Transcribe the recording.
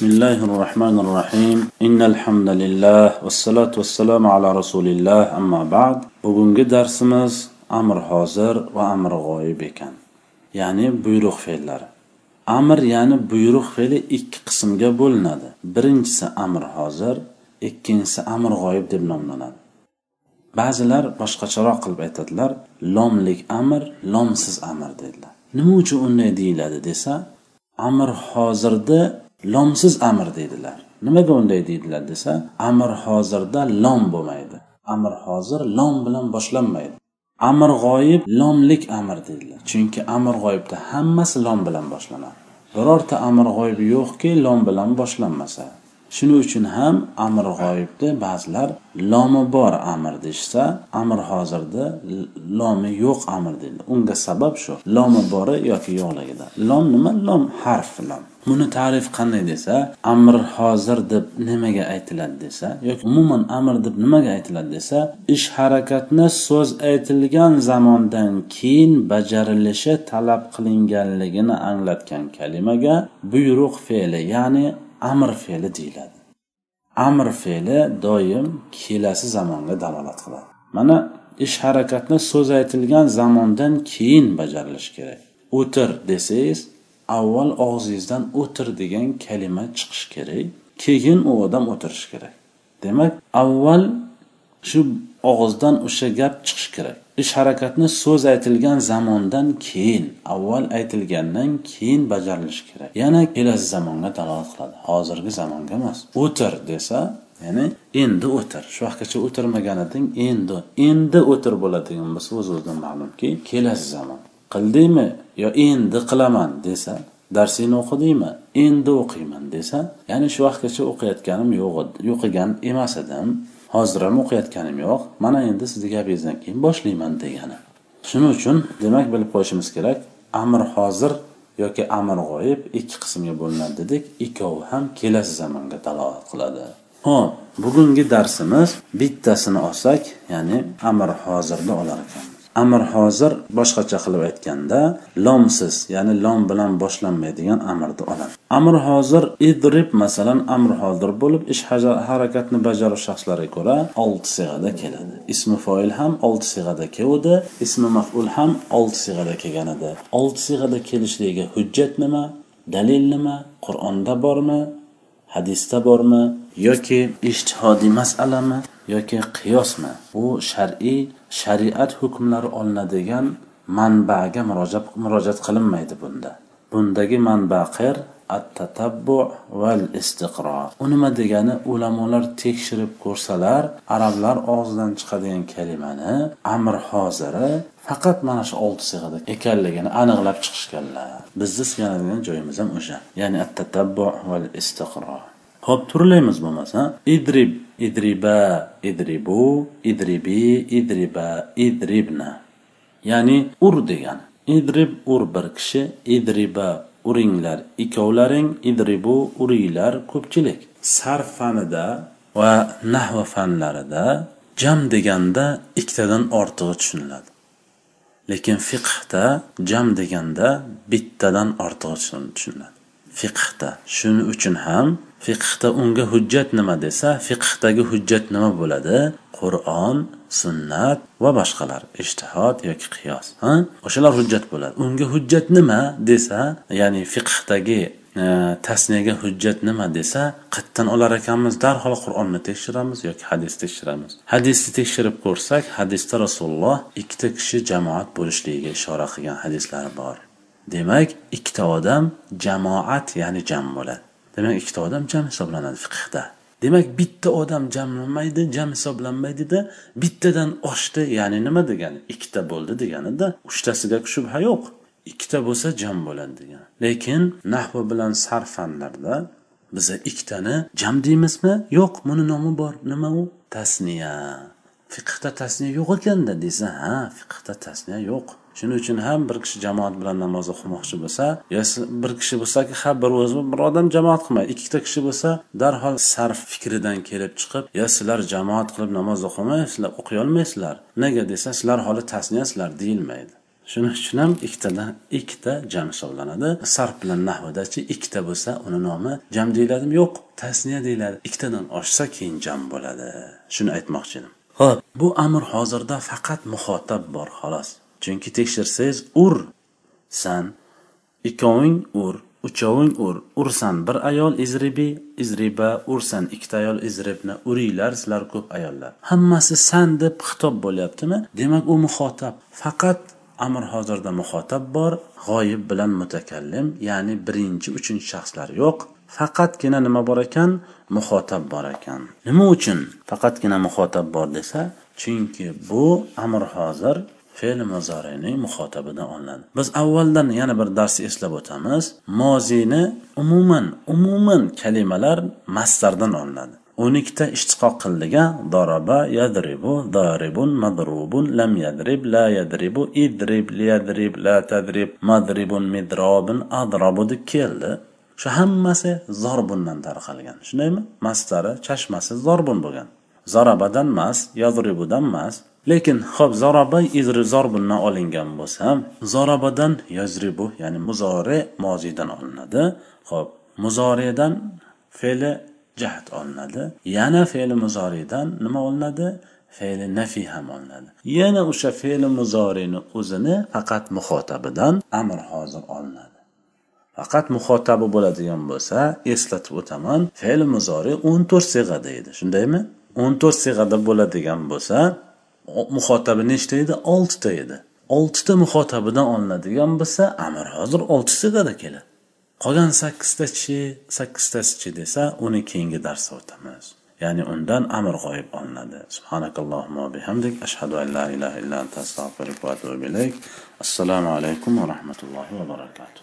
بسم الله الرحمن الرحيم إن الحمد لله والصلاة والسلام على رسول الله أما بعد bugungi darsimiz amr hozir va amr g'oyib ekan ya'ni buyruq fe'llari amr ya'ni buyruq fe'li ikki qismga bo'linadi birinchisi amr hozir ikkinchisi amr g'oyib deb nomlanadi ba'zilar boshqacharoq qilib aytadilar lomlik amr lomsiz amr dedilar nima uchun unday deyiladi desa amr hozirda lomsiz amr deydilar. Nimaga unday deydilar desa amr hozirda lom bo'lmaydi. Amr hozir lom bilan boshlanmaydi. Amr g'oyib lomlik amr deydilar. Chunki amr g'oyibda hammasi lom bilan boshlanadi. Birorta amr g'oyib yo'qki lom bilan boshlanmasa. Shuning uchun ham amr g'oyibni ba'zilar lomi bor amr deyishsa amr hozirda lomi yo'q amr deydi. Unga sabab shu. Lomi bori yoki yo'qligida. Lom nima? Lom harf lom. Buni ta'rif qanday desa amr hozir deb nimaga aytiladi desa yoki umuman amr deb nimaga aytiladi desa ish harakatni so'z aytilgan zamondan keyin bajarilishi talab qilinganligini anglatgan kalimaga buyruq fe'li ya'ni amr fe'li deyiladi. Amr fe'li doim kelasi zamonga dalolat qiladi. Mana ish harakatni so'z aytilgan zamondan keyin bajarilishi kerak. O'tir desangiz avval og'zingizdan o'tir degan kalima chiqishi kerak keyin u odam o'tirishi kerak. Demak avval shu og'izdan o'sha gap chiqishi kerak. Ish harakatni so'z aytilgan zamondan keyin avval aytilgandan keyin bajarilishi kerak. Yana kelasi zamonga dalolat qiladi. Hozirgi zamonga emas. O'tir desa ya'ni endi o'tir. Shu vaqtgacha o'tirmagan eding endi endi o'tir bo'ladigan bo'lsa o'z o'zidan ma'lumki kelasi zamon. Qildingmi? Yo endi qilaman desa darsingni o'qidingmi? Endi o'qiyman desa ya'ni shu vaqtgacha o'qiyotganim yo'q o'qigan emas edim. Hozir ham o'qiyotganim yo'q. Mana endi sizni gapingizdan keyin boshlayman degani. Shuning uchun demak bilib qo'yishimiz kerak amr hozir yoki amr g'oyib ikki qismga bo'linadi dedik. Ikkovi ham kelasi zamonga dalolat qiladi. Ho'p bugungi darsimiz bittasini olsak ya'ni amr hozirni olar ekan. Amr hozir boshqacha qilib aytganda lomsiz ya'ni lom bilan boshlanmaydigan amrni oladi. Amr hozir idrib masalan amr hozir bo'lib ish harakatni bajaruvchi shaxslarga ko'ra olti sig'ada keladi. Ismi foil ham olti sig'ada keluvdi ismi maful ham olti sig'ada kelgan edi olti sig'ada kelishligiga hujjat nima dalil nima qur'onda bormi hadisda bormi yoki ishtihodiy masalami yoki qiyosmi? Bu shar'iy shariat hukmlari olinadigan manbaga murojaat qilinmaydi bunda. Bundagi manba qir at tatabbu val istiqro. U nima degani? Ulamolar tekshirib ko'rsalar arablar og'zidan chiqadigan kalimani amr hoziri faqat mana shu olti sig'ada ekanligini aniqlab chiqishganlar. Bizni suyanadigan joyimiz ham o'sha. Ya'ni at tatabbu val istiqro. Ho'p turlaymiz bo'lmasa. Idrib idriba idribu idribi idriba idribna. Ya'ni ur degani idrib ur bir kishi idriba uringlar ikkovlaring idribu uringlar ko'pchilik. Sarf fanida va nahva fanlarida jam deganda ikkitadan ortig'i tushuniladi. Lekin fiqhda jam deganda bittadan ortig'i tushuniladi. Fiqhda. Shuning uchun ham fiqhda unga hujjat nima desa fiqhdagi hujjat nima bo'ladi? Qur'on sunnat va boshqalar ishtihod yoki qiyos. O'shalar hujjat bo'ladi. Unga hujjat nima desa ya'ni fiqhdagi e, tasniyaga hujjat nima desa qayerdan olar ekanmiz darhol qur'onni tekshiramiz yoki hadisni tekshiramiz. Hadisni tekshirib ko'rsak hadisda rasululloh ikkita kishi jamoat bo'lishligiga ishora qilgan hadislari bor. Demak ikkita odam jamoat ya'ni jam bo'ladi. Demak ikkita odam jam hisoblanadi fiqhda. Demak bitta odam jamlanmaydi jam hisoblanmaydida bittadan oshdi ya'ni nima degani? Ikkita bo'ldi deganida uchtasiga shubha yo'q. Ikkita bo'lsa jam bo'ladi degan lekin nahvi bilan sarf fanlarda biza ikkitani jam deymizmi? Yo'q buni nomi bor. Nima u? Tasniya. Fiqhda tasniya yo'q ekanda desa ha fiqhda tasniya yo'q. Shuning uchun ham bir kishi jamoat bilan namoz o'qimoqchi bo'lsa yo bir kishi bo'lsaki ha bir o'zi bir odam jamoat qilmaydi ikkita kishi bo'lsa darhol sarf fikridan kelib chiqib yo sizlar jamoat qilib namoz o'qimaysizlar o'qiy olmaysizlar nega desa sizlar holi tasniyasizlar deyilmaydi. Shuning uchun ham ikkitadan ikkita jam hisoblanadi. Sarf bilan nahvdachi ikkita bo'lsa uni nomi jam deyiladimi? Yo'q tasniya deyiladi. Ikkitadan oshsa keyin jam bo'ladi. Shuni aytmoqchi edim. Ho'p bu amr hozirda faqat muxotab bor xolos chunki tekshirsangiz ur. San. Ikkoving ur uchoving ur. Ursan bir ayol izribi izriba ursan ikkita ayol izribni uringlar sizlar ko'p ayollar. Hammasi san deb xitob bo'lyaptimi? Demak u muxotab. Faqat amr hozirda muxotab bor g'oyib bilan mutakallim ya'ni birinchi uchinchi shaxslar yo'q. Faqatgina nima bor ekan? Muxotab bor ekan. Nima uchun faqatgina muxotab bor desa? Chunki bu amr hozir fe'l muzorining muxotabidan olinadi biz avvaldan yana bir darsni eslab o'tamiz. Mozini umuman umuman kalimalar mastardan olinadi. O'n ikkita ishtiqoq qilingan doroba yadribu doribun madrubun lam yadrib la yadribu idrib liyadrib la tadrib madribun midrobin adrobu deb keldi. Shu hammasi zorbundan tarqalgan. Shundaymi? Mastari chashmasi zorbun bo'lgan. Zarabadan emas yadribudan emas lekin ho'p zaraba izri zorbundan olingan bo'lsa zorobadan yazribu ya'ni muzori mozidan olinadi. Ho'p muzoridan fe'li jahd olinadi. Yana fe'li muzoriydan nima olinadi? Fe'li nafiy ham olinadi. Yana o'sha fe'li muzorini o'zini faqat muxotabidan amr hozir olinadi. Faqat muhotabi bo'ladigan bo'lsa eslatib o'taman fe'li muzori o'n to'rt sig'ada edi. Shundaymi? O'n to'rt sig'ada bo'ladigan bo'lsa muxotabi nechta edi? Oltita edi. Oltita muxotabidan olinadigan bo'lsa amr hozir olti sig'ada keladi. Qolgan sakkiztachi sakkiztasichi desa uni keyingi darsda o'tamiz ya'ni undan amr g'oyib olinadi. Subhanakallohumma bihamdik. Ashhadu an la ilaha illa anta astag'firuka va atubu ilayk. Assalomu alaykum va rahmatullohi va barakatuh.